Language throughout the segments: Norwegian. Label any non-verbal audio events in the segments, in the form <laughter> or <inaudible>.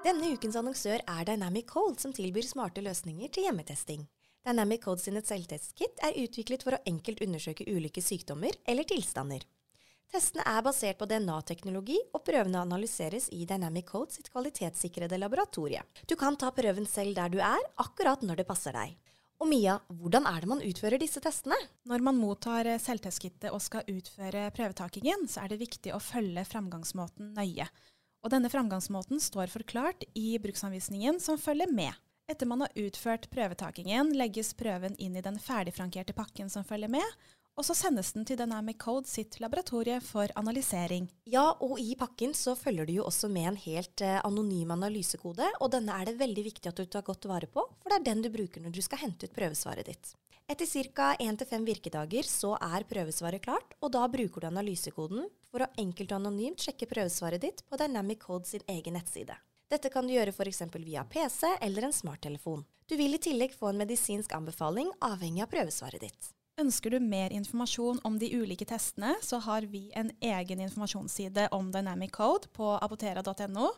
Denne ukens annonsør er Dynamic Cold, som tilbyr smarte løsninger til hjemmetesting. Dynamic Code sine selvtestkit er utviklet for å enkelt undersøke ulike sykdommer eller tilstander. Testene er basert på DNA-teknologi, og prøvene analyseres i Dynamic Code sitt kvalitetssikrede laboratorie. Du kan ta prøven selv der du er, akkurat når det passer deg. Og Mia, hvordan er det man utfører disse testene? Når man mottar eh, selvtestkittet og skal utføre prøvetakingen, så er det viktig å følge framgangsmåten nøye. Og denne framgangsmåten står forklart i bruksanvisningen som følger med. Etter man har utført prøvetakingen, legges prøven inn i den ferdigfrankerte pakken som følger med, og så sendes den til Dynamic Code sitt laboratorie for analysering. Ja, og i pakken så følger du jo også med en helt eh, anonym analysekode, og denne er det veldig viktig at du tar godt vare på, for det er den du bruker når du skal hente ut prøvesvaret ditt. Etter ca. 1-5 virkedager så er prøvesvaret klart, og da bruker du analysekoden for å enkelt og anonymt sjekke prøvesvaret ditt på Dynamic Code sin egen nettside. Dette kan du gjøre f.eks. via PC eller en smarttelefon. Du vil i tillegg få en medisinsk anbefaling avhengig av prøvesvaret ditt. Ønsker du mer informasjon om de ulike testene, så har vi en egen informasjonsside om Dynamic Code på apotera.no.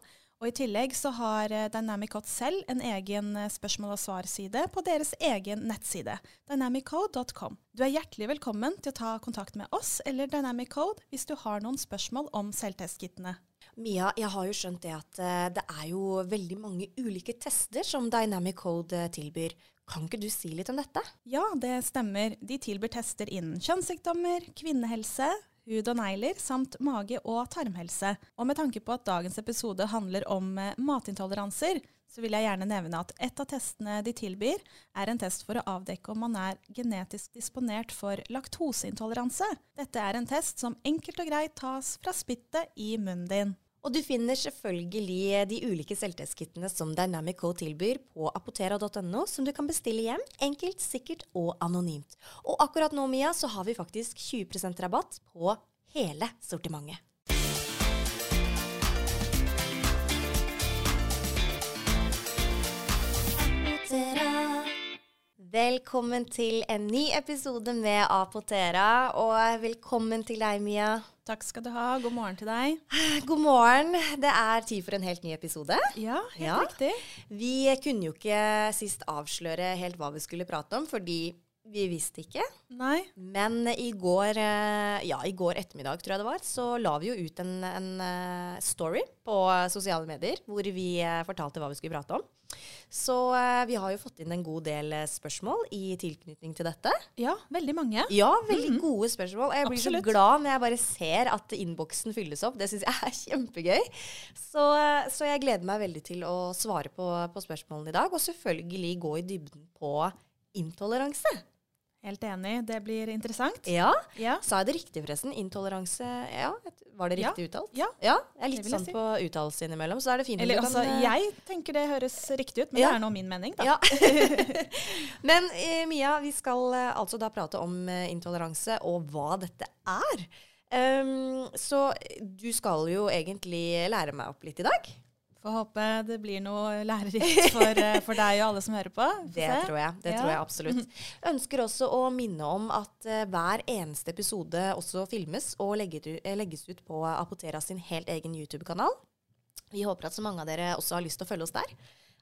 Og I tillegg så har eh, Dynamic Code selv en egen eh, spørsmål- og svarside på deres egen nettside, dynamiccode.com. Du er hjertelig velkommen til å ta kontakt med oss eller Dynamic Code hvis du har noen spørsmål om selvtestkittene. Mia, jeg har jo skjønt det at uh, det er jo veldig mange ulike tester som Dynamic Code tilbyr. Kan ikke du si litt om dette? Ja, det stemmer. De tilbyr tester innen kjønnssykdommer, kvinnehelse, hud og negler samt mage- og tarmhelse. Og med tanke på at dagens episode handler om eh, matintoleranser, så vil jeg gjerne nevne at et av testene de tilbyr, er en test for å avdekke om man er genetisk disponert for laktoseintoleranse. Dette er en test som enkelt og greit tas fra spyttet i munnen din. Og du finner selvfølgelig de ulike selvtestkittene som Dynamic Co tilbyr på apotera.no, som du kan bestille hjem, enkelt, sikkert og anonymt. Og akkurat nå, Mia, så har vi faktisk 20% rabatt på hele sortimentet. Velkommen til en ny episode med Apotera, og velkommen til deg, Mia. Takk skal du ha. God morgen til deg. God morgen. Det er tid for en helt ny episode. Ja, helt ja. riktig. Vi kunne jo ikke sist avsløre helt hva vi skulle prate om, fordi vi visste ikke. Nei. Men i går, eh, ja, i går ettermiddag, tror jeg det var, så la vi jo ut en, en eh, story på sosiale medier hvor vi eh, fortalte hva vi skulle prate om. Så uh, vi har jo fått inn en god del uh, spørsmål i tilknytning til dette. Ja, veldig mange. Ja, veldig mm -hmm. gode spørsmål. Jeg blir Absolutt. så glad når jeg bare ser at innboksen fylles opp. Det syns jeg er <laughs> kjempegøy. Så, uh, så, jeg gleder meg veldig til å svare på, på spørsmålene i dag. Og selvfølgelig gå i dybden på intoleranse. Helt enig. Det blir interessant. Ja. ja. Sa jeg det riktig, forresten? Intoleranse ja, Var det riktig ja. uttalt? Ja. ja. Jeg er litt sånn si. på uttalelse innimellom, så er det fint Eller altså, kan, jeg tenker det høres riktig ut, men det er nå min mening, da. <laughs> men eh, Mia, vi skal eh, altså da prate om eh, intoleranse og hva dette er. Um, så du skal jo egentlig lære meg opp litt i dag. Får håpe det blir noe lærerikt for, eh, for, deg og alle som hører på. Det tror jeg. Det ja. tror jeg absolutt. <laughs> Ønsker også å minne om at uh, hver eneste episode også filmes og eh, legges ut på Apotera sin helt egen YouTube-kanal. Vi håper at så mange av dere også har lyst til å følge oss der.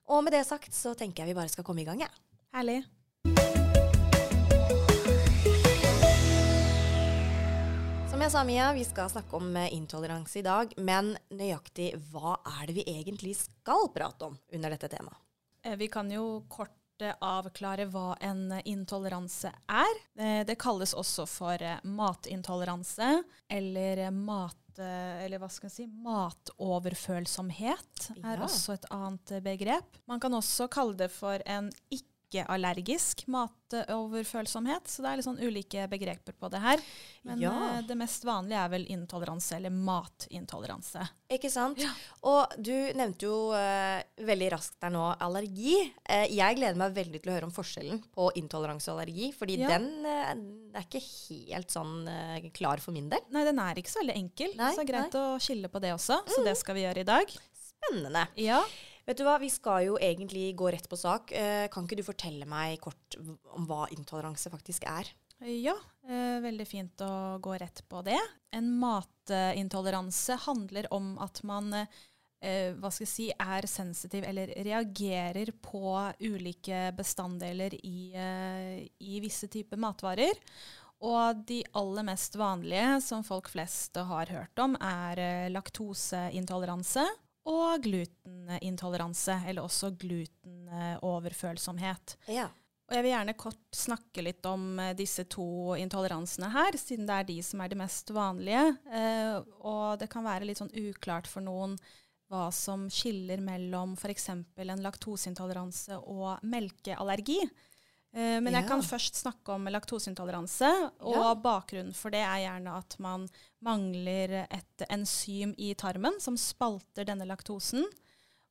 Og med det sagt så tenker jeg vi bare skal komme i gang, jeg. Ja. Herlig. Som jeg sa, Mia, vi skal snakke om eh, intoleranse i dag. Men nøyaktig hva er det vi egentlig skal prate om under dette temaet? Eh, vi kan jo kort eh, avklare hva en intoleranse er. Det kalles også for matintoleranse eller mat eller hva skal jeg si, matoverfølsomhet er ja. også et annet begrep. Man kan også kalle det for en ikke ikke-allergisk matoverfølsomhet. Så det er litt sånn ulike begreper på det her. Men ja. uh, det mest vanlige er vel intoleranse, eller matintoleranse. Ikke sant. Ja. Og du nevnte jo uh, veldig raskt der nå allergi. Uh, jeg gleder meg veldig til å høre om forskjellen på intoleranse og allergi, fordi ja. den er ikke helt sånn klar for min del. Nei, den er ikke så veldig enkel. Nei, så greit nei. å skille på det også. Så mm. det skal vi gjøre i dag. Spennende. Ja. Vet du hva, Vi skal jo egentlig gå rett på sak. Eh, kan ikke du fortelle meg kort om hva intoleranse faktisk er? Ja, eh, veldig fint å gå rett på det. En matintoleranse handler om at man eh, hva skal jeg si, er sensitiv eller reagerer på ulike bestanddeler i, i visse typer matvarer. Og de aller mest vanlige som folk flest har hørt om, er laktoseintoleranse og glutenintoleranse, eller også glutenoverfølsomhet. Ja. Og jeg vil gjerne kort snakke litt om eh, disse to intoleransene her, siden det er de som er de mest vanlige. Eh, og det kan være litt sånn uklart for noen hva som skiller mellom f.eks. en laktoseintoleranse og melkeallergi. Eh, men jeg kan først snakke om laktoseintoleranse, og Ja. bakgrunnen for det er gjerne at man mangler et enzym i tarmen som spalter denne laktosen.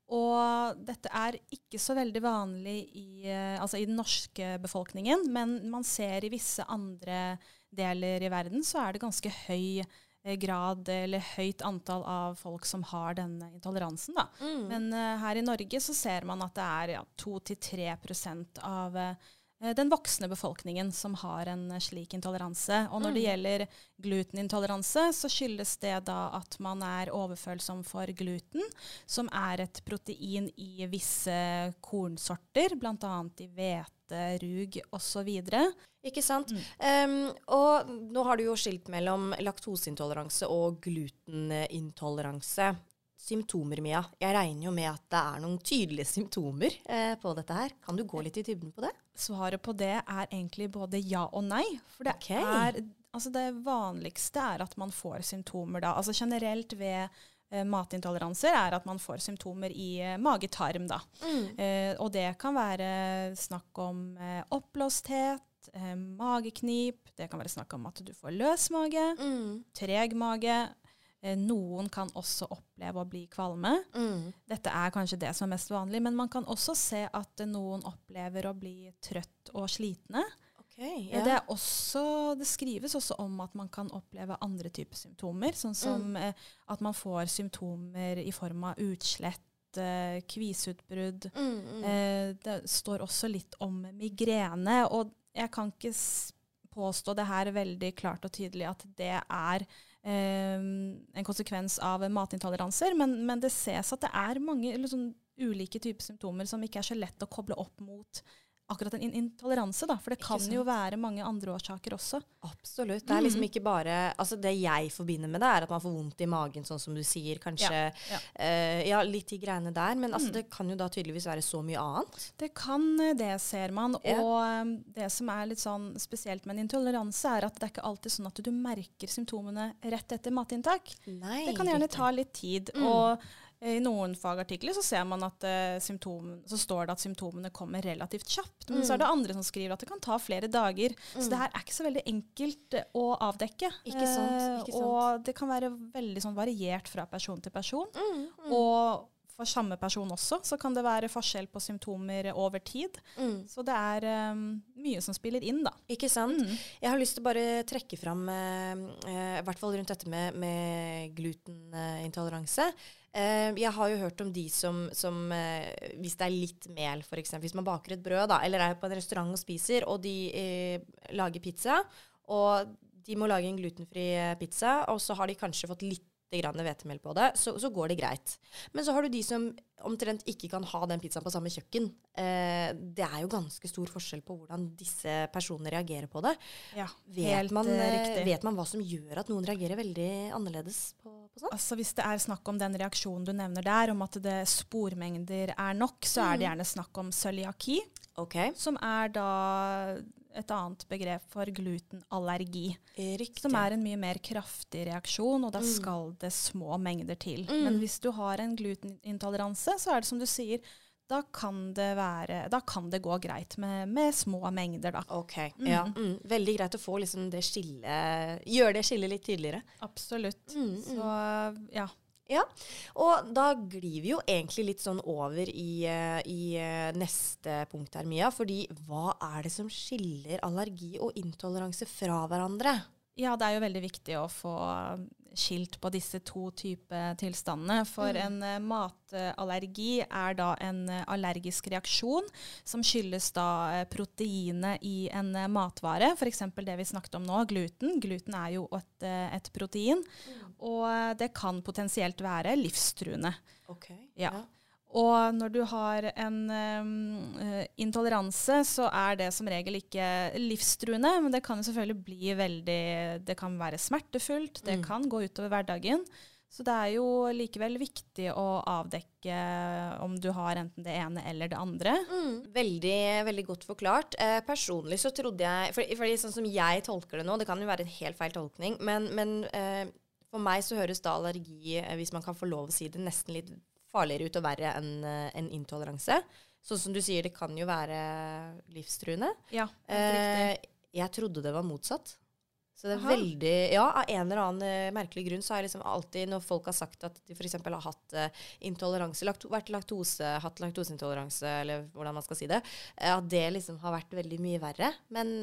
Og dette er ikke så veldig vanlig i, eh, altså i den norske befolkningen, men man ser i visse andre deler i verden så er det ganske høy eh, grad eller høyt antall av folk som har denne intoleransen. Da. Mm. Men uh, her i Norge så ser man at det er ja, 2-3 av eh, den voksne befolkningen som har en eh, slik intoleranse. Og når det gjelder glutenintoleranse, så skyldes det da at man er overfølsom for gluten, som er et protein i visse kornsorter, bl.a. i hvete, rug osv. Ikke sant? Mm. Um, og nå har du jo skilt mellom laktoseintoleranse og glutenintoleranse. Symptomer, Mia. Jeg regner jo med at det er noen tydelige symptomer eh, på dette her. Kan du gå litt i dybden på det? Svaret på det er egentlig både ja og nei. For det, okay. er, altså det vanligste er at man får symptomer da. Altså generelt ved eh, matintoleranser er at man får symptomer i eh, mage-tarm. da. Eh, og det kan være snakk om eh, oppblåsthet, eh, mageknip, det kan være snakk om at du får løs mage, Mm. treg mage. Eh, noen kan også oppleve å bli kvalme. Mm. Dette er kanskje det som er mest vanlig, men man kan også se at noen opplever å bli trøtt og slitne. Okay, Eh, ja. Det, er også, det skrives også om at man kan oppleve andre typer symptomer, sånn som Mm. eh, at man får symptomer i form av utslett, eh, kviseutbrudd. Mm, mm. Eh, det står også litt om migrene, og jeg kan ikke påstå det her veldig klart og tydelig at det er en konsekvens av matintoleranser, men, men det ses at det er mange sånn, ulike typer symptomer som ikke er så lett å koble opp mot akkurat en intoleranse, da, for det kan jo være mange andre årsaker også. Absolutt. Det er liksom Mm. ikke bare Altså, det jeg forbinder med det, er at man får vondt i magen, sånn som du sier. Kanskje Ja, Ja, ja. ja litt de greiene der. Men altså, Mm. det kan jo da tydeligvis være så mye annet. Det kan eh, det, ser man. Ja. Og um, det som er litt sånn spesielt med en intoleranse, er at det er ikke alltid sånn at du merker symptomene rett etter matinntak. Nei. Det kan gjerne ta litt tid. Mm. Og eh, i noen fagartikler så ser man at eh, symptom, så står det at symptomene kommer relativt kjapt. Men så Mm. er det andre som skriver at det kan ta flere dager. Så Mm. det her er ikke så veldig enkelt eh, å avdekke. Ikke sant, Eh, ikke sant. Og det kan være veldig sånn variert fra person til person. Mm, mm, Og for samme person også, så kan det være forskjell på symptomer over tid. mm. Så det er um, mye som spiller inn, da. Ikke sant? Mm. Jeg har lyst til å bare trekke fram, uh, uh, i hvert fall rundt dette med, med glutenintoleranse. Eh, jeg har jo hørt om de som, som eh, hvis det er litt mel, f.eks. Hvis man baker et brød, da, eller er på en restaurant og spiser, og de eh, lager pizza, og de må lage en glutenfri eh, pizza, og så har de kanskje fått litt hvetemel på det, så, så går det greit. Men så har du de som omtrent ikke kan ha den pizzaen på samme kjøkken. Eh, det er jo ganske stor forskjell på hvordan disse personene reagerer på det. Ja, Vet man, eh, eh, vet man hva som gjør at noen reagerer veldig annerledes på? Altså Hvis det er snakk om den reaksjonen du nevner der, om at det spormengder er nok, så er det Mm. gjerne snakk om cøliaki, Okay. som er da et annet begrep for glutenallergi. riktig. Som er en mye mer kraftig reaksjon, og da Mm. skal det små mengder til. Mm. Men hvis du har en glutenintoleranse, så er det som du sier, da kan det, være, da kan det gå greit med, med små mengder, da. Ok, ja. Mm. Veldig greit å få liksom det skillet Gjøre det skillet litt tydeligere. Absolutt. Mm, Så ja. Og da glir vi jo egentlig litt sånn over i, eh, i eh, neste punkt her, Mia. Fordi hva er det som skiller allergi og intoleranse fra hverandre? Ja, det er jo veldig viktig å få skilt på disse to typer tilstandene. For Mm. en eh, matallergi er da en eh, allergisk reaksjon som skyldes da eh, proteinet i en matvare. F.eks. det vi snakket om nå, gluten. Gluten er jo et, et protein. Og eh, det kan potensielt være livstruende. Ok. Ja. Og når du har en um, intoleranse, så er det som regel ikke livstruende, men det kan jo selvfølgelig bli veldig Det kan være smertefullt, det Mm. kan gå utover hverdagen. Så det er jo likevel viktig å avdekke om du har enten det ene eller det andre. Mm. Veldig, veldig godt forklart. Eh, personlig så trodde jeg for, fordi Sånn som jeg tolker det nå, det kan jo være en helt feil tolkning, men, men eh, for meg så høres da allergi, eh, hvis man kan få lov å si det, nesten litt farligere ut og verre enn eh, en intoleranse. Sånn som du sier, det kan jo være livstruende. Ja. Eh, jeg trodde det var motsatt. Så det er Aha. veldig Ja, av en eller annen eh, merkelig grunn så har jeg liksom alltid, når folk har sagt at de f.eks. har hatt uh, intoleranse, lakto vært laktose, hatt laktoseintoleranse, eller hvordan man skal si det, at det liksom har vært veldig mye verre. Men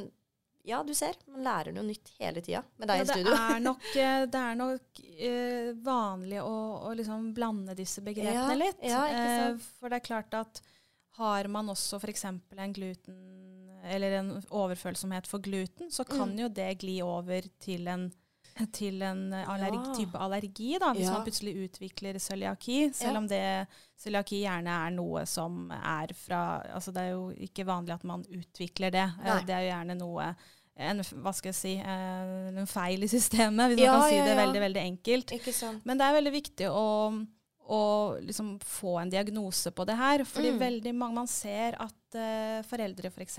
ja, du ser, man lærer noe nytt hele tida med deg Ja, i det studio. er <laughs> nok, eh, det er nok uh, vanlig å, å liksom blande disse begrepene Ja, litt. ja, Eh, sant? for det er klart at har man også f.eks. en gluten eller en overfølsomhet for gluten, så kan Mm. jo det gli over til en til en allerg Ja. type allergi, da, hvis Ja. man plutselig utvikler cøliaki. Selv Ja. om det cøliaki gjerne er noe som er fra altså Det er jo ikke vanlig at man utvikler det. Eh, Nei. Det er jo gjerne noe en, hva skal jeg si, eh, en feil i systemet, hvis man kan si det veldig veldig enkelt. Men det er veldig viktig å, å liksom få en diagnose på det her. Fordi Mm. veldig mange, man ser at uh, foreldre f.eks.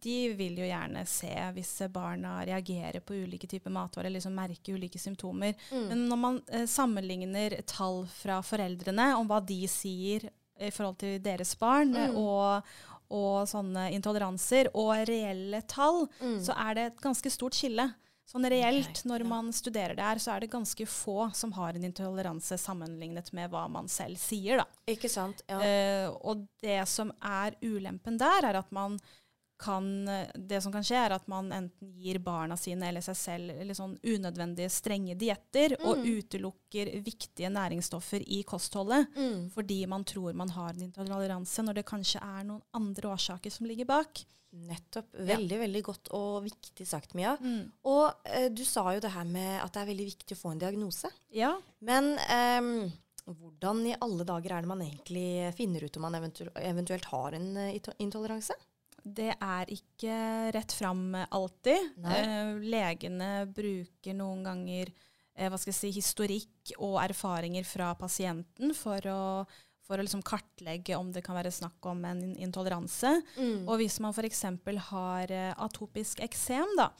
de vil jo gjerne se hvis barna reagerer på ulike typer matvarer, liksom merke ulike symptomer. Mm. Men når man uh, sammenligner tall fra foreldrene om hva de sier i forhold til deres barn, Mm. og, og sånne intoleranser, og reelle tall, Mm. så er det et ganske stort skille. Sånn reelt, okay, når ja. man studerer det her, så er det ganske få som har en intoleranse sammenlignet med hva man selv sier, da. Ikke sant? Ja. Eh, og det som er ulempen der, er at man kan Det som kan skje, er at man enten gir barna sine eller seg selv eller sånn unødvendige strenge dietter, og Mm. utelukker viktige næringsstoffer i kostholdet Mm. fordi man tror man har en intoleranse, når det kanskje er noen andre årsaker som ligger bak. Nettopp. Veldig, veldig godt og viktig sagt, Mia. Mm. Og eh, du sa jo det her med at det er veldig viktig å få en diagnose. Ja. Men eh, hvordan i alle dager er det man egentlig finner ut om man eventu eventuelt har en eh, intoleranse? Det er ikke rett fram alltid. Eh, legene bruker noen ganger eh, hva skal jeg si, historikk og erfaringer fra pasienten for å, for å liksom kartlegge om det kan være snakk om en intoleranse. Mm. Og hvis man f.eks. har eh, atopisk eksem, da,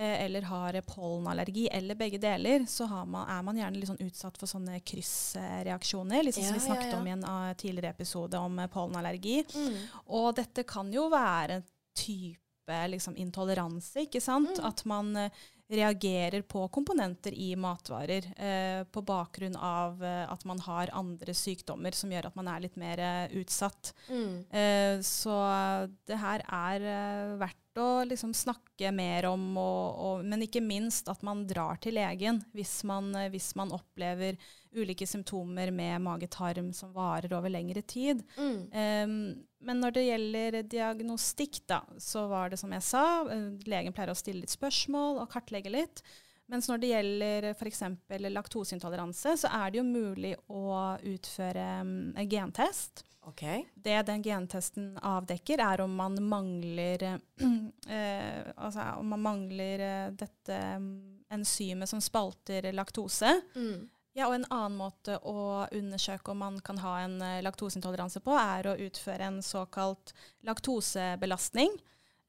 eller har eh, pollenallergi, eller begge deler, så har man, er man gjerne litt sånn utsatt for sånne kryssreaksjoner. Liksom som vi snakket ja. om i en eh, tidligere episode om eh, pollenallergi. Mm. Og dette kan jo være en type liksom, intoleranse, ikke sant? Mm. At man eh, reagerer på komponenter i matvarer eh, på bakgrunn av eh, at man har andre sykdommer som gjør at man er litt mer eh, utsatt. Mm. Eh, så det her er eh, verdt å liksom snakke mer om, og, og, men ikke minst at man drar til legen hvis man, hvis man opplever ulike symptomer med mage-tarm som varer over lengre tid. Mm. Um, men når det gjelder diagnostikk, da, så var det som jeg sa, eh, legen pleier å stille litt spørsmål og kartlegge litt. Mens når det gjelder f.eks. laktoseintoleranse, så er det jo mulig å utføre um, en gentest. OK. Det den gentesten avdekker, er om man mangler, eh, altså om man mangler eh, dette um, enzymet som spalter laktose. Mm. Ja, og En annen måte å undersøke om man kan ha en eh, laktoseintoleranse på, er å utføre en såkalt laktosebelastning.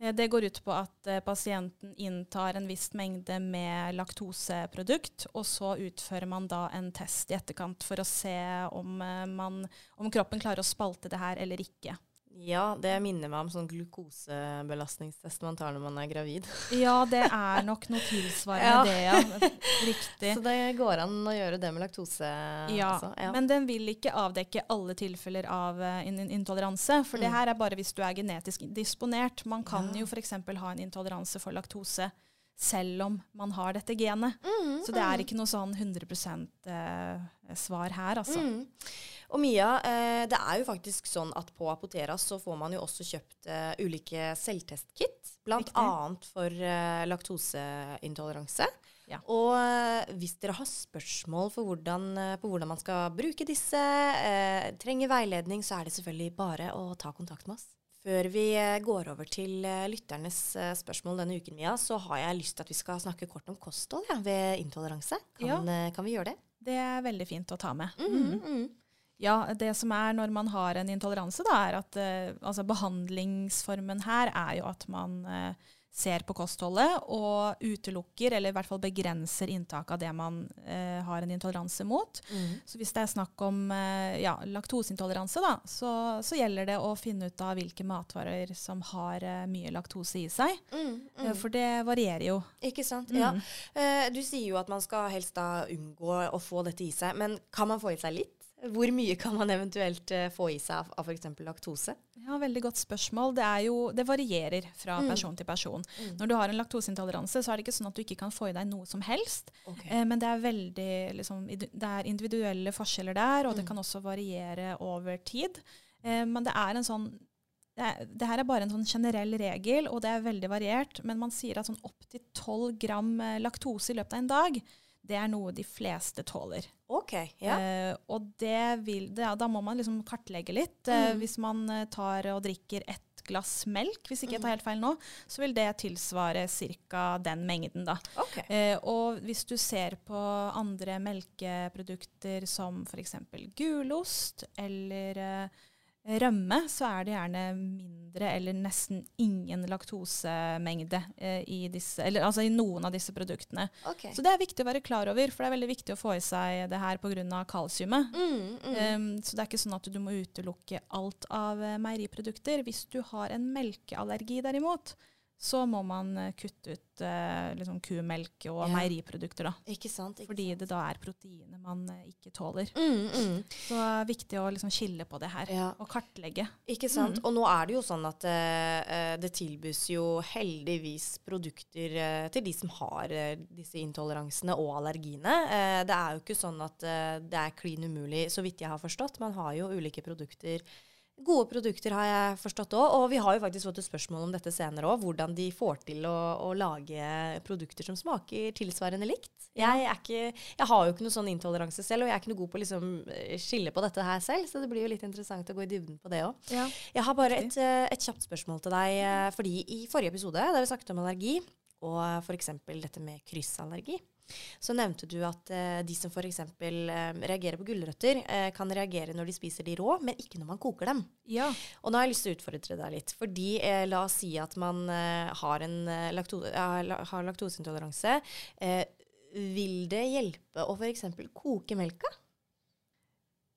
Eh, Det går ut på at eh, pasienten inntar en viss mengde med laktoseprodukt, og så utfører man da en test i etterkant for å se om, eh, man, om kroppen klarer å spalte det her eller ikke. Ja, det minner meg om sånn glukosebelastningstest man tar når man er gravid. <laughs> Ja, det er nok noe tilsvarende det, ja. Riktig. Så det går an å gjøre det med laktose Ja, altså. Ja. men den vil ikke avdekke alle tilfeller av eh, in in intoleranse. For det Mm. her er bare hvis du er genetisk disponert. Man kan Ja. jo f.eks. ha en intoleranse for laktose selv om man har dette genet. Mm, Så det er ikke noe sånn 100 eh, svar her, altså. Mm. Og Mia, eh, det er jo faktisk sånn at på Apotera så får man jo også kjøpt eh, ulike selvtestkit, annet for laktoseintoleranse. Ja. Og hvis dere har spørsmål for hvordan, på hvordan man skal bruke disse, eh, trenger veiledning, så er det selvfølgelig bare å ta kontakt med oss. Før vi eh, går over til eh, lytternes eh, spørsmål denne uken, Mia, så har jeg lyst til at vi skal snakke kort om kosthold ja, ved intoleranse. Kan, Ja. kan vi gjøre det? Det er veldig fint å ta med. Mm, mm. Ja, det som er når man har en intoleranse, da, er at altså behandlingsformen her er jo at man eh, ser på kostholdet og utelukker, eller i hvert fall begrenser inntaket av det man eh, har en intoleranse mot. Mm. Så hvis det er snakk om eh, ja, laktoseintoleranse, da, så, så gjelder det å finne ut av hvilke matvarer som har eh, mye laktose i seg. Mm, Eh, mm. For det varierer jo. Ikke sant? Mm. Ja. Eh, du sier jo at man skal helst da unngå å få dette i seg, men kan man få i seg litt? Hvor mye kan man eventuelt eh, få i seg av, av f.eks. laktose? Ja, Veldig godt spørsmål. Det, er jo, det varierer fra Mm. person til person. Mm. Når du har en laktoseintoleranse, så er det ikke sånn at du ikke kan få i deg noe som helst. Okay. Eh, men det er veldig liksom, det er individuelle forskjeller der, og det Mm. kan også variere over tid. Eh, men det er en sånn det, er, det her er bare en sånn generell regel, og det er veldig variert. Men man sier at sånn opptil 12 gram eh, laktose i løpet av en dag, det er noe de fleste tåler. Ok, ja. Uh, og det vil, det, da må man liksom kartlegge litt. Uh, Mm. Hvis man eh, tar og drikker ett glass melk, hvis ikke jeg Mm. tar helt feil nå, så vil det tilsvare ca. den mengden. da. Ok. Eh, og hvis du ser på andre melkeprodukter som f.eks. gulost eller eh, rømme, så er det gjerne mindre eller nesten ingen laktosemengde eh, i, disse, eller, altså i noen av disse produktene. Okay. Så det er viktig å være klar over, for det er veldig viktig å få i seg det her pga. kalsiumet. Mm, mm. Um, så det er ikke sånn at du må utelukke alt av eh, meieriprodukter. Hvis du har en melkeallergi derimot, så må man eh, kutte ut eh, liksom kumelk og Ja. meieriprodukter, da. ikke sant? Ikke Fordi det da er proteiner man eh, ikke tåler. Mm, mm. Så det er viktig å liksom skille på det her, Ja. og kartlegge. Ikke sant? Mm. Og nå er det jo sånn at eh, eh, det tilbys jo heldigvis produkter eh, til de som har disse intoleransene og allergiene. Det er jo ikke sånn at det er klin umulig, så vidt jeg har forstått. Man har jo ulike produkter. Gode produkter har jeg forstått òg, og vi har jo faktisk fått et spørsmål om dette senere òg. Hvordan de får til å, å lage produkter som smaker tilsvarende likt. Jeg, er ikke, jeg har jo ikke noe sånn intoleranse selv, og jeg er ikke noe god på å liksom, eh, skille på dette her selv, så det blir jo litt interessant å gå i dybden på det òg. Jeg har bare et, eh, et kjapt spørsmål til deg. eh, Fordi i forrige episode, da vi snakket om allergi, og f.eks. dette med kryssallergi, så nevnte du at eh, de som f.eks. Eh, reagerer på gulrøtter, eh, kan reagere når de spiser de rå, men ikke når man koker dem. Ja. Og nå har jeg lyst til å utfordre deg litt. Fordi eh, la oss si at man eh, har, en, eh, lakto ja, har laktoseintoleranse. Eh, vil det hjelpe å f.eks. koke melka?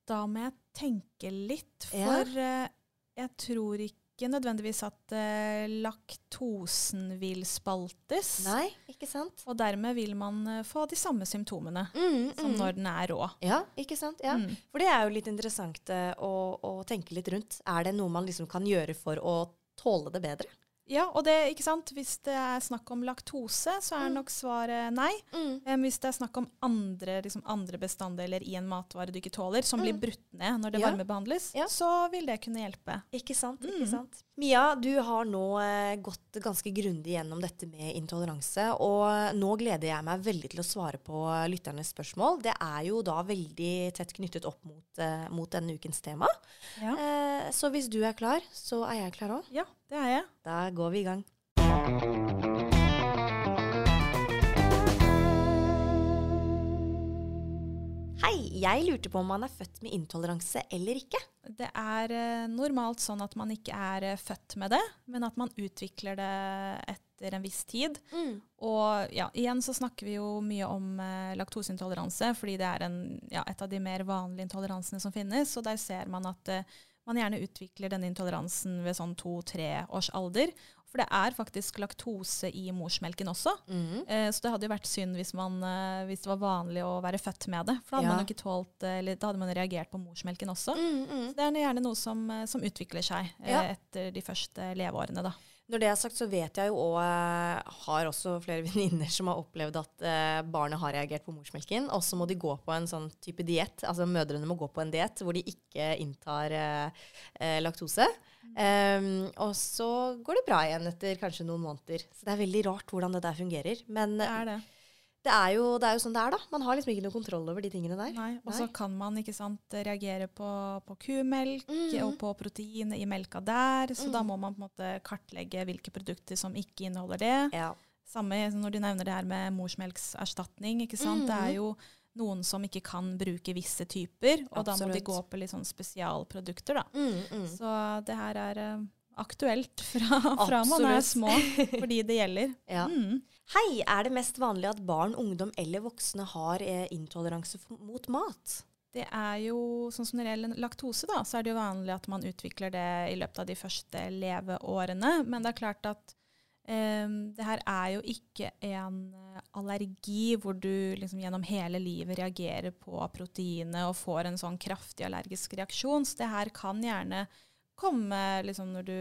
Da må jeg tenke litt, Ja. for eh, jeg tror ikke nødvendigvis at eh, laktosen vil spaltes. Nei, ikke sant? Og dermed vil man eh, få de samme symptomene Mm, som mm. når den er rå. Ja, ikke sant? Ja. Mm. For det er jo litt interessant eh, å, å tenke litt rundt. Er det noe man liksom kan gjøre for å tåle det bedre? Ja, og det, ikke sant? Hvis det er snakk om laktose, så er Mm. nok svaret nei. Mm. Um, hvis det er snakk om andre, liksom andre bestanddeler i en matvare du ikke tåler, som blir Mm. brutt ned når det Ja. varmebehandles, Ja. så vil det kunne hjelpe. Ikke sant? Mm. ikke sant? Mia, du har nå eh, gått ganske grundig gjennom dette med intoleranse, og nå gleder jeg meg veldig til å svare på lytternes spørsmål. Det er jo da veldig tett knyttet opp mot, eh, mot denne ukens tema. Ja, Eh, så hvis du er klar, så er jeg klar òg. ja det er jeg. Da går vi i gang. Hei, jeg lurte på om man er født med intoleranse eller ikke. Det er eh, normalt sånn at man ikke er eh, født med det, men at man utvikler det etter en viss tid. Og ja, igjen så snakker vi jo mye om eh, laktoseintoleranse, fordi det er en, ja, et av de mer vanlige intoleransene som finnes. Og der ser man at eh, man gjerne utvikler denne intoleransen ved sånn to-tre års alder. For det er faktisk laktose i morsmelken også. Mm. Eh, så det hadde jo vært synd hvis, man, eh, hvis det var vanlig å være født med det. For da hadde Ja. man ikke tålt, eh, eller da hadde man reagert på morsmelken også. Mm, mm. Så det er gjerne noe som, eh, som utvikler seg eh, Ja. etter de første leveårene. Da. Når det er sagt, så vet jeg jo og Har også flere <laughs> venninner som har opplevd at eh, barnet har reagert på morsmelken. Og så må de gå på en sånn type diett. Altså mødrene må gå på en diett hvor de ikke inntar eh, eh laktose. Um, og så går det bra igjen etter kanskje noen måneder. Så det er veldig rart hvordan det der fungerer. Men det er det det er, jo, det er, jo, sånn det er, da. Man har liksom ikke noe kontroll over de tingene der. Nei, Og så kan man ikke sant, reagere på, på kumelk mm. og på proteinet i melka der. Så mm. da må man på en måte kartlegge hvilke produkter som ikke inneholder det. Ja. Samme når du nevner det her med morsmelkserstatning. ikke sant? Mm. Det er jo noen som ikke kan bruke visse typer, og Absolutt. da må de gå på litt sånn spesialprodukter. da. Mm, mm. Så det her er uh, aktuelt fra, <laughs> fra man er små, fordi det gjelder. <laughs> Ja. Mm. Hei, er det mest vanlig at barn, ungdom eller voksne har eh, intoleranse mot mat? Det er jo, sånn som Når det gjelder laktose, da, så er det jo vanlig at man utvikler det i løpet av de første leveårene. Men det er klart at eh, det her er jo ikke en eh, allergi hvor du liksom gjennom hele livet reagerer på proteinet og får en sånn kraftig allergisk reaksjon. Så det her kan gjerne komme liksom når du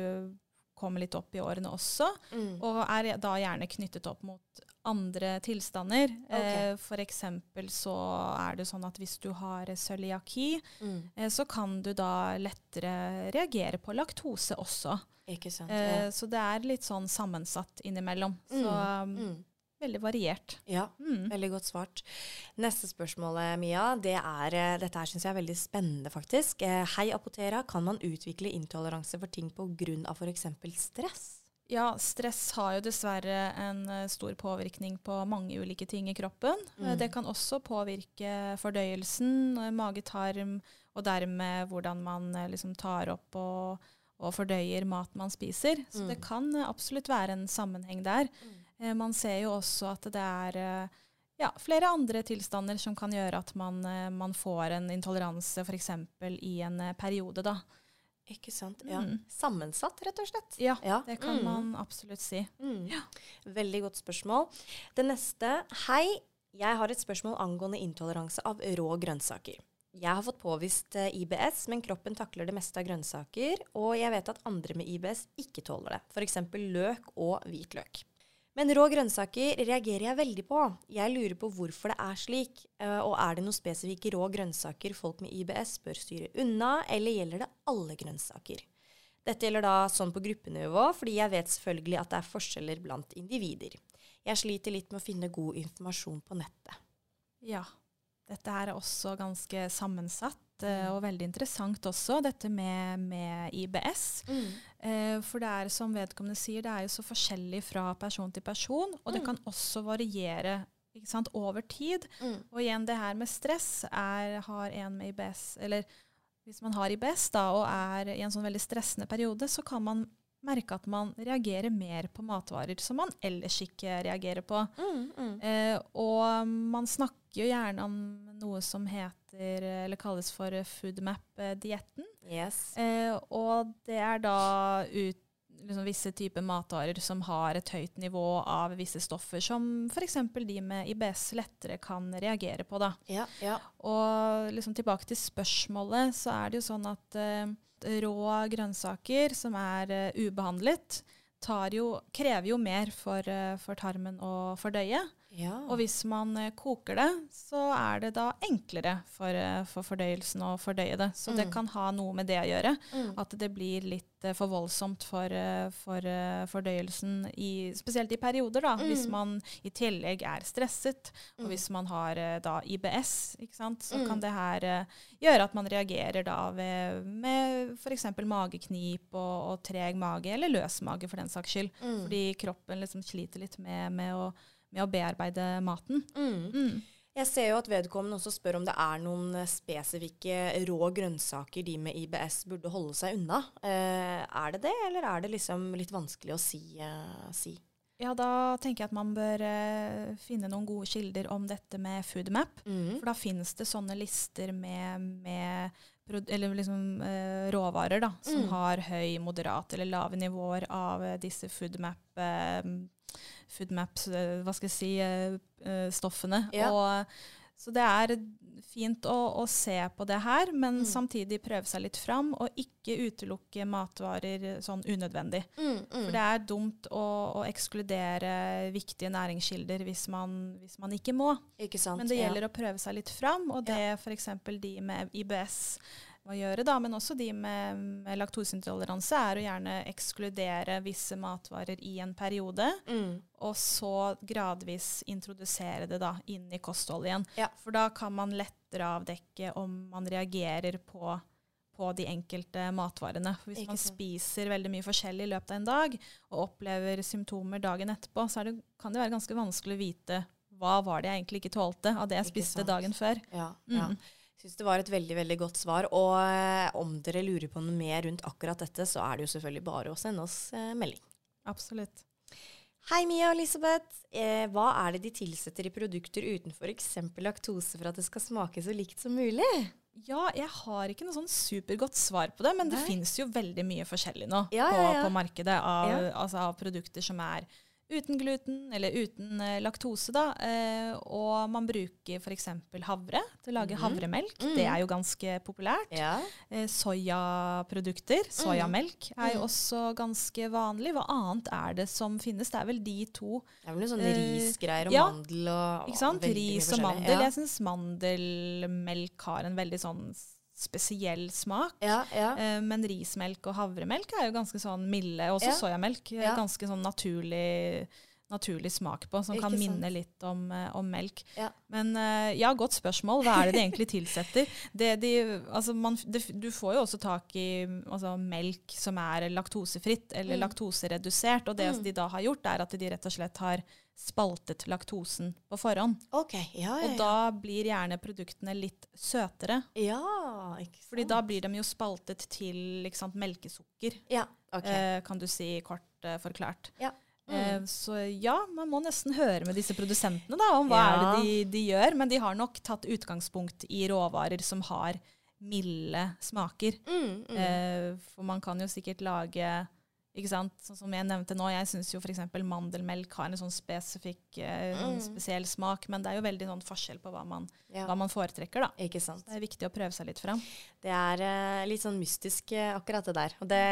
kommer litt opp i årene også, mm. og er da gjerne knyttet opp mot andre tilstander. Okay. Eh, for eksempel så er det sånn at hvis du har cøliaki, mm. eh, så kan du da lettere reagere på laktose også. Ikke sant, eh. Så det er litt sånn sammensatt innimellom. Mm. Så mm veldig variert. Ja, mm. veldig godt svart. Neste spørsmål, Mia, det er eh, Dette her syns jeg er veldig spennende, faktisk. Eh, hei, Apotera. Kan man utvikle intoleranse for ting pga. f.eks. stress? Ja, stress har jo dessverre en eh, stor påvirkning på mange ulike ting i kroppen. Mm. Det kan også påvirke fordøyelsen, mage-tarm, og dermed hvordan man liksom tar opp og, og fordøyer mat man spiser. Så mm. det kan absolutt være en sammenheng der. Mm. Eh, man ser jo også at det er eh, ja, flere andre tilstander som kan gjøre at man, eh, man får en intoleranse f.eks. i en periode. da. Ikke sant. Ja. Mm. Sammensatt, rett og slett. Ja, ja. det kan mm. man absolutt si. Mm. Ja. Veldig godt spørsmål. Det neste. Hei, jeg har et spørsmål angående intoleranse av rå grønnsaker. Jeg har fått påvist IBS, men kroppen takler det meste av grønnsaker. Og jeg vet at andre med IBS ikke tåler det, f.eks. løk og hvitløk. Men rå grønnsaker reagerer jeg veldig på. Jeg lurer på hvorfor det er slik. Eh, og er det noen spesifikke rå grønnsaker folk med IBS bør styre unna, eller gjelder det alle grønnsaker? Dette gjelder da sånn på gruppenivå, fordi jeg vet selvfølgelig at det er forskjeller blant individer. Jeg sliter litt med å finne god informasjon på nettet. Ja, dette her er også ganske sammensatt. Eh, og veldig interessant også, dette med, med IBS. Mm. Eh, for det er som vedkommende sier, det er jo så forskjellig fra person til person. Og mm. det kan også variere sant, over tid. Mm. Og igjen, det her med stress er, har en med IBS Eller hvis man har IBS da, og er i en sånn veldig stressende periode, så kan man merke at man reagerer mer på matvarer som man ellers ikke reagerer på. Mm, mm. Eh, og man snakker jo gjerne om noe som heter, eller kalles for foodmap-dietten. Yes. Eh, og det er da ut, liksom visse typer matvarer som har et høyt nivå av visse stoffer, som f.eks. de med IBS lettere kan reagere på. Da. Ja, ja. Og liksom tilbake til spørsmålet, så er det jo sånn at eh, rå grønnsaker som er uh, ubehandlet, jo, krever jo mer for, uh, for tarmen å fordøye. Ja. Og hvis man uh, koker det, så er det da enklere for, uh, for fordøyelsen å fordøye det. Så mm. det kan ha noe med det å gjøre. Mm. At det blir litt uh, for voldsomt for, for fordøyelsen, i, spesielt i perioder, da. Mm. Hvis man i tillegg er stresset, og hvis man har da IBS, så kan mm. det her gjøre at man reagerer da ved, med f.eks. mageknip og, og, treg mage, eller løs mage for den saks skyld. Mm. Fordi kroppen liksom sliter litt med, med å med å bearbeide maten. Mm. Mm. Jeg ser jo at vedkommende også spør om det er noen spesifikke rå grønnsaker de med IBS burde holde seg unna. Eh, er det det, eller er det liksom litt vanskelig å si? Eh, si? Ja, da tenker jeg at man bør eh, finne noen gode kilder om dette med foodmap. Mm. For da finnes det sånne lister med, med eller liksom, eh, råvarer da, som mm. har høy, moderat eller lave nivåer av eh, disse foodmap eh, foodmaps, eh, hva skal jeg si, eh, eh, stoffene. Ja. Og Så det er fint å, å se på det her, men Mm. samtidig prøve seg litt fram, og ikke utelukke matvarer sånn unødvendig. Mm, mm. For det er dumt å, å ekskludere viktige næringskilder hvis man, hvis man ikke må. Ikke sant? Men det ja. gjelder å prøve seg litt fram, og det Ja. f.eks. de med IBS må gjøre, da, men også de med, med laktoseintoleranse, er å gjerne ekskludere visse matvarer i en periode, Mm. og så gradvis introdusere det da inn i kostholdet igjen. Ja. For da kan man lettere avdekke om man reagerer på på de enkelte matvarene. For Hvis Ikke man spiser veldig mye forskjellig i løpet av en dag, og opplever symptomer dagen etterpå, så det, kan det være ganske vanskelig å vite hva var det jeg egentlig ikke tålte av det jeg Ikke spiste sant. dagen før. Ja, ja. Mm. Syns det var et veldig veldig godt svar. Og eh, om dere lurer på noe mer rundt akkurat dette, så er det jo selvfølgelig bare å sende oss eh, melding. Absolutt. Hei, Mia og Elisabeth. Eh, hva er det de tilsetter i produkter uten f.eks. laktose for at det skal smake så likt som mulig? Ja, jeg har ikke noe sånn supergodt svar på det, men det finnes fins jo veldig mye forskjellig nå Ja, på, ja, ja. på markedet av, altså av produkter som er uten gluten eller uten eh, laktose. Da. Eh, og man bruker f.eks. havre til å lage mm. havremelk. Mm. Det er jo ganske populært. Ja. Eh, Soyaprodukter, soyamelk, er jo Mhm. også ganske vanlig. Hva annet er det som finnes? Det er vel de to. Det er vel noe sånn Eh, risgreier og ja. mandel og Ikke sant? Ris og mandel. Ja. Jeg syns mandelmelk har en veldig sånn spesiell smak. Ja, ja. Eh, Men rismelk og havremelk er jo ganske sånn milde. Også Ja. soyamelk. eh, Ja. Ganske sånn naturlig, naturlig smak på, som Ikke kan sant. minne litt om, eh, om melk. Men ja, godt spørsmål. Hva er det de egentlig tilsetter? <laughs> Det de, altså man, det, du får jo også tak i altså melk som er laktosefritt eller Mm. laktoseredusert. Og det Mm. de da har gjort, er at de rett og slett har spaltet laktosen på forhånd. OK. Ja, ja, Og da blir gjerne produktene litt søtere. ja. ikke sant. Fordi da blir de jo spaltet til sant, melkesukker, Ja, OK. eh, kan du si kort eh, forklart. Ja. Eh, Mm. så ja, man må nesten høre med disse produsentene da, om hva Ja. er det de, de gjør. Men de har nok tatt utgangspunkt i råvarer som har milde smaker. Mm, mm. Eh, for man kan jo sikkert lage ikke sant? Sånn som jeg nevnte nå, jeg syns jo f.eks. mandelmelk har en sånn spesifikk, eh, Mm. spesiell smak. Men det er jo veldig sånn forskjell på hva man, ja. hva man foretrekker, da. Ikke sant. Det er viktig å prøve seg litt fram. Det er eh, litt sånn mystisk, eh, akkurat det der. Og det,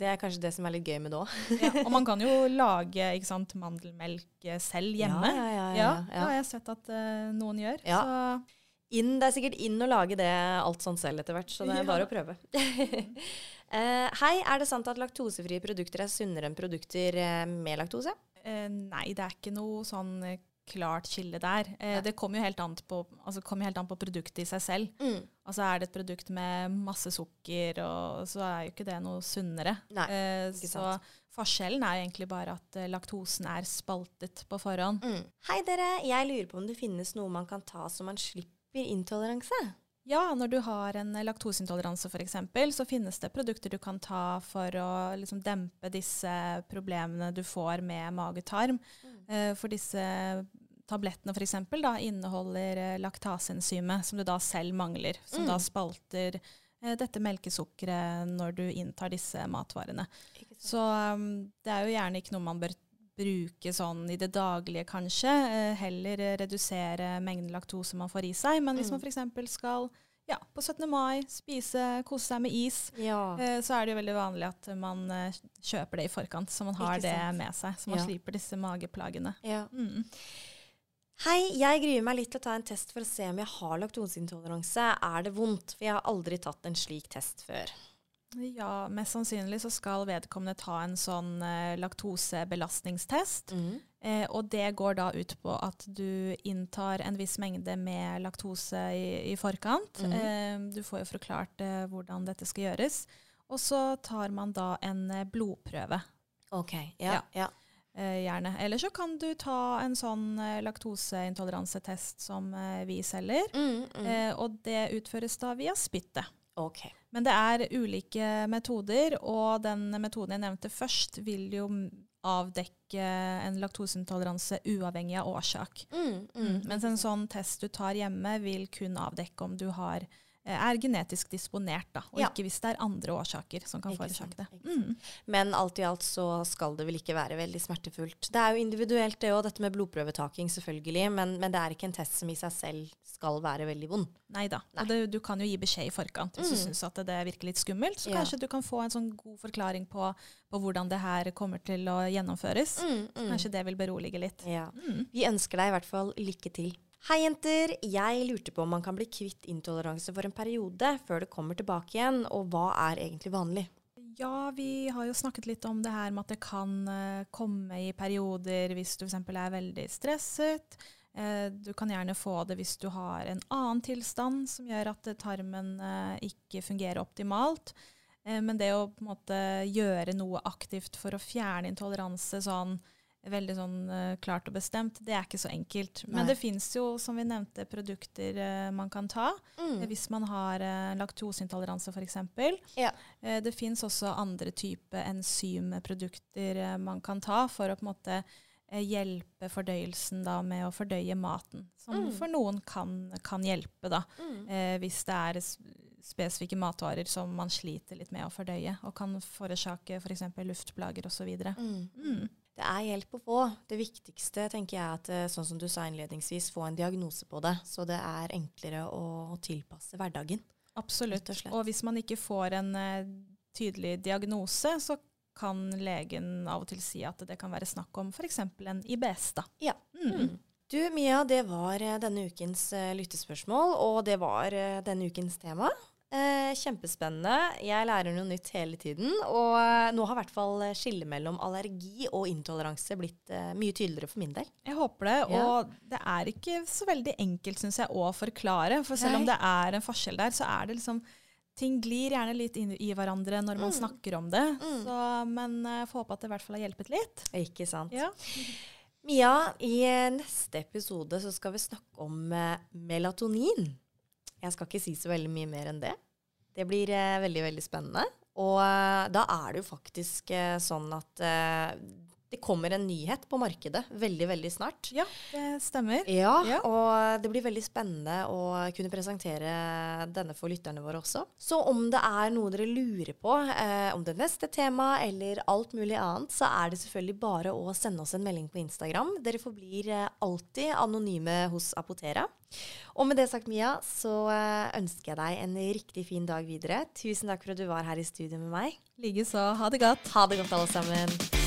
det er kanskje det som er litt gøy med det òg. Ja, og man <laughs> kan jo lage ikke sant, mandelmelk eh, selv hjemme. Ja, ja, ja, Ja, ja, det har jeg sett at eh, noen gjør. Ja. Så Inn, det er sikkert inn å lage det alt sånn selv etter hvert, så det er bare å prøve. uh, <laughs> hei, er det sant at laktosefrie produkter er sunnere enn produkter eh, med laktose? Uh, nei, det er ikke noe sånn klart skille der. Eh, det kommer jo helt an, på, altså, helt an på produktet i seg selv. Mm. Altså Er det et produkt med masse sukker, og, så er jo ikke det noe sunnere. Nei, Eh, så sant. forskjellen er jo egentlig bare at eh, laktosen er spaltet på forhånd. Mm. Hei dere, jeg lurer på om det finnes noe man kan ta så man slipper intoleranse? Ja, når du har en laktoseintoleranse f.eks., så finnes det produkter du kan ta for å liksom dempe disse problemene du får med mage-tarm. Mm. Eh, for disse tablettene f.eks. inneholder eh, laktaseenzymet, som du da selv mangler. Som Mm. da spalter eh, dette melkesukkeret når du inntar disse matvarene. Så um, det er jo gjerne ikke noe man bør bruke sånn i det daglige, kanskje. Eh, heller eh, redusere mengden laktose man får i seg. Men hvis Mm. man f.eks. skal ja, på 17. mai spise, kose seg med is, Ja. eh, så er det jo veldig vanlig at man kjøper det i forkant, så man har det med seg. Så man Ja. slipper disse mageplagene. ja. Mm. Hei, jeg gruer meg litt til å ta en test for å se om jeg har laktoseintoleranse. Er det vondt? For jeg har aldri tatt en slik test før. Ja, mest sannsynlig så skal vedkommende ta en sånn eh, laktosebelastningstest. Mm. Eh, og det går da ut på at du inntar en viss mengde med laktose i, i forkant. Mm. Eh, du får jo forklart eh, hvordan dette skal gjøres. Og så tar man da en eh, blodprøve, OK. Ja. Ja. ja. eh, gjerne. Eller så kan du ta en sånn laktoseintoleransetest som vi selger. Mm, mm. Eh, og det utføres da via spyttet. OK. Men det er ulike metoder, og den metoden jeg nevnte først, vil jo avdekke en laktoseintoleranse uavhengig av årsak. Mm, mm. Mens en sånn test du tar hjemme, vil kun avdekke om du har er genetisk disponert, da, og Ja. ikke hvis det er andre årsaker som kan forårsake det. Mm. Men alt i alt så skal det vel ikke være veldig smertefullt. Det er jo individuelt det òg, dette med blodprøvetaking selvfølgelig, men, men det er ikke en test som i seg selv skal være veldig vond. Nei da. Og du kan jo gi beskjed i forkant hvis du Mm. syns at det virker litt skummelt. Så Ja. kanskje du kan få en sånn god forklaring på, på hvordan det her kommer til å gjennomføres. Kanskje det vil berolige litt. Ja. Mm. Vi ønsker deg i hvert fall lykke til. Hei, jenter. Jeg lurte på om man kan bli kvitt intoleranse for en periode før det kommer tilbake igjen, og hva er egentlig vanlig? Ja, vi har jo snakket litt om det her med at det kan eh, komme i perioder hvis du f.eks. er veldig stresset. Eh, du kan gjerne få det hvis du har en annen tilstand som gjør at tarmen eh, ikke fungerer optimalt. Men det å på en måte gjøre noe aktivt for å fjerne intoleranse sånn veldig sånn uh, klart og bestemt, det er ikke så enkelt. Nei. Men det fins jo, som vi nevnte, produkter uh, man kan ta. Mm. Eh, Hvis man har uh, laktoseintoleranse f.eks. Ja. Uh, det fins også andre typer enzymprodukter man kan ta for å på en måte hjelpe fordøyelsen da, med å fordøye maten. Som Mm. for noen kan, kan hjelpe, da, Mm. eh, hvis det er spesifikke matvarer som man sliter litt med å fordøye, og kan forårsake f.eks. For luftplager osv. Mm. Mm. Det er hjelp å få. Det viktigste tenker jeg at, eh, sånn som du sa innledningsvis, få en diagnose på det, så det er enklere å, tilpasse hverdagen. Absolutt. Og. Og hvis man ikke får en eh, tydelig diagnose, så kan legen av og til si at det kan være snakk om f.eks. en IBS. da. Ja. Mm. Mm. Du Mia, det var eh, denne ukens lyttespørsmål, og det var denne ukens tema. Eh, kjempespennende. Jeg lærer noe nytt hele tiden. Og eh, nå har i hvert fall eh, skillet mellom allergi og intoleranse blitt eh, mye tydeligere for min del. Jeg håper det. Ja. Og det er ikke så veldig enkelt synes jeg, å forklare. For selv om det er en forskjell der, så er det liksom Ting glir gjerne litt inn i hverandre når man Mm. snakker om det. Mm. Så, men jeg får håpe at det i hvert fall har hjulpet litt. Ikke sant? Ja. Mia, i neste episode så skal vi snakke om melatonin. Jeg skal ikke si så veldig mye mer enn det. Det blir eh, veldig, veldig spennende. Og eh, da er det jo faktisk eh, sånn at det kommer en nyhet på markedet veldig, veldig snart. ja, det stemmer. Ja, Ja. og det blir veldig spennende å kunne presentere denne for lytterne våre også. Så om det er noe dere lurer på eh, om det neste temaet eller alt mulig annet, så er det selvfølgelig bare å sende oss en melding på Instagram. Dere forblir eh, alltid anonyme hos Apotera. Og med det sagt, Mia, så eh, ønsker jeg deg en riktig fin dag videre. Tusen takk for at du var her i studio med meg. Likeså. Ha det godt. Ha det godt, alle sammen.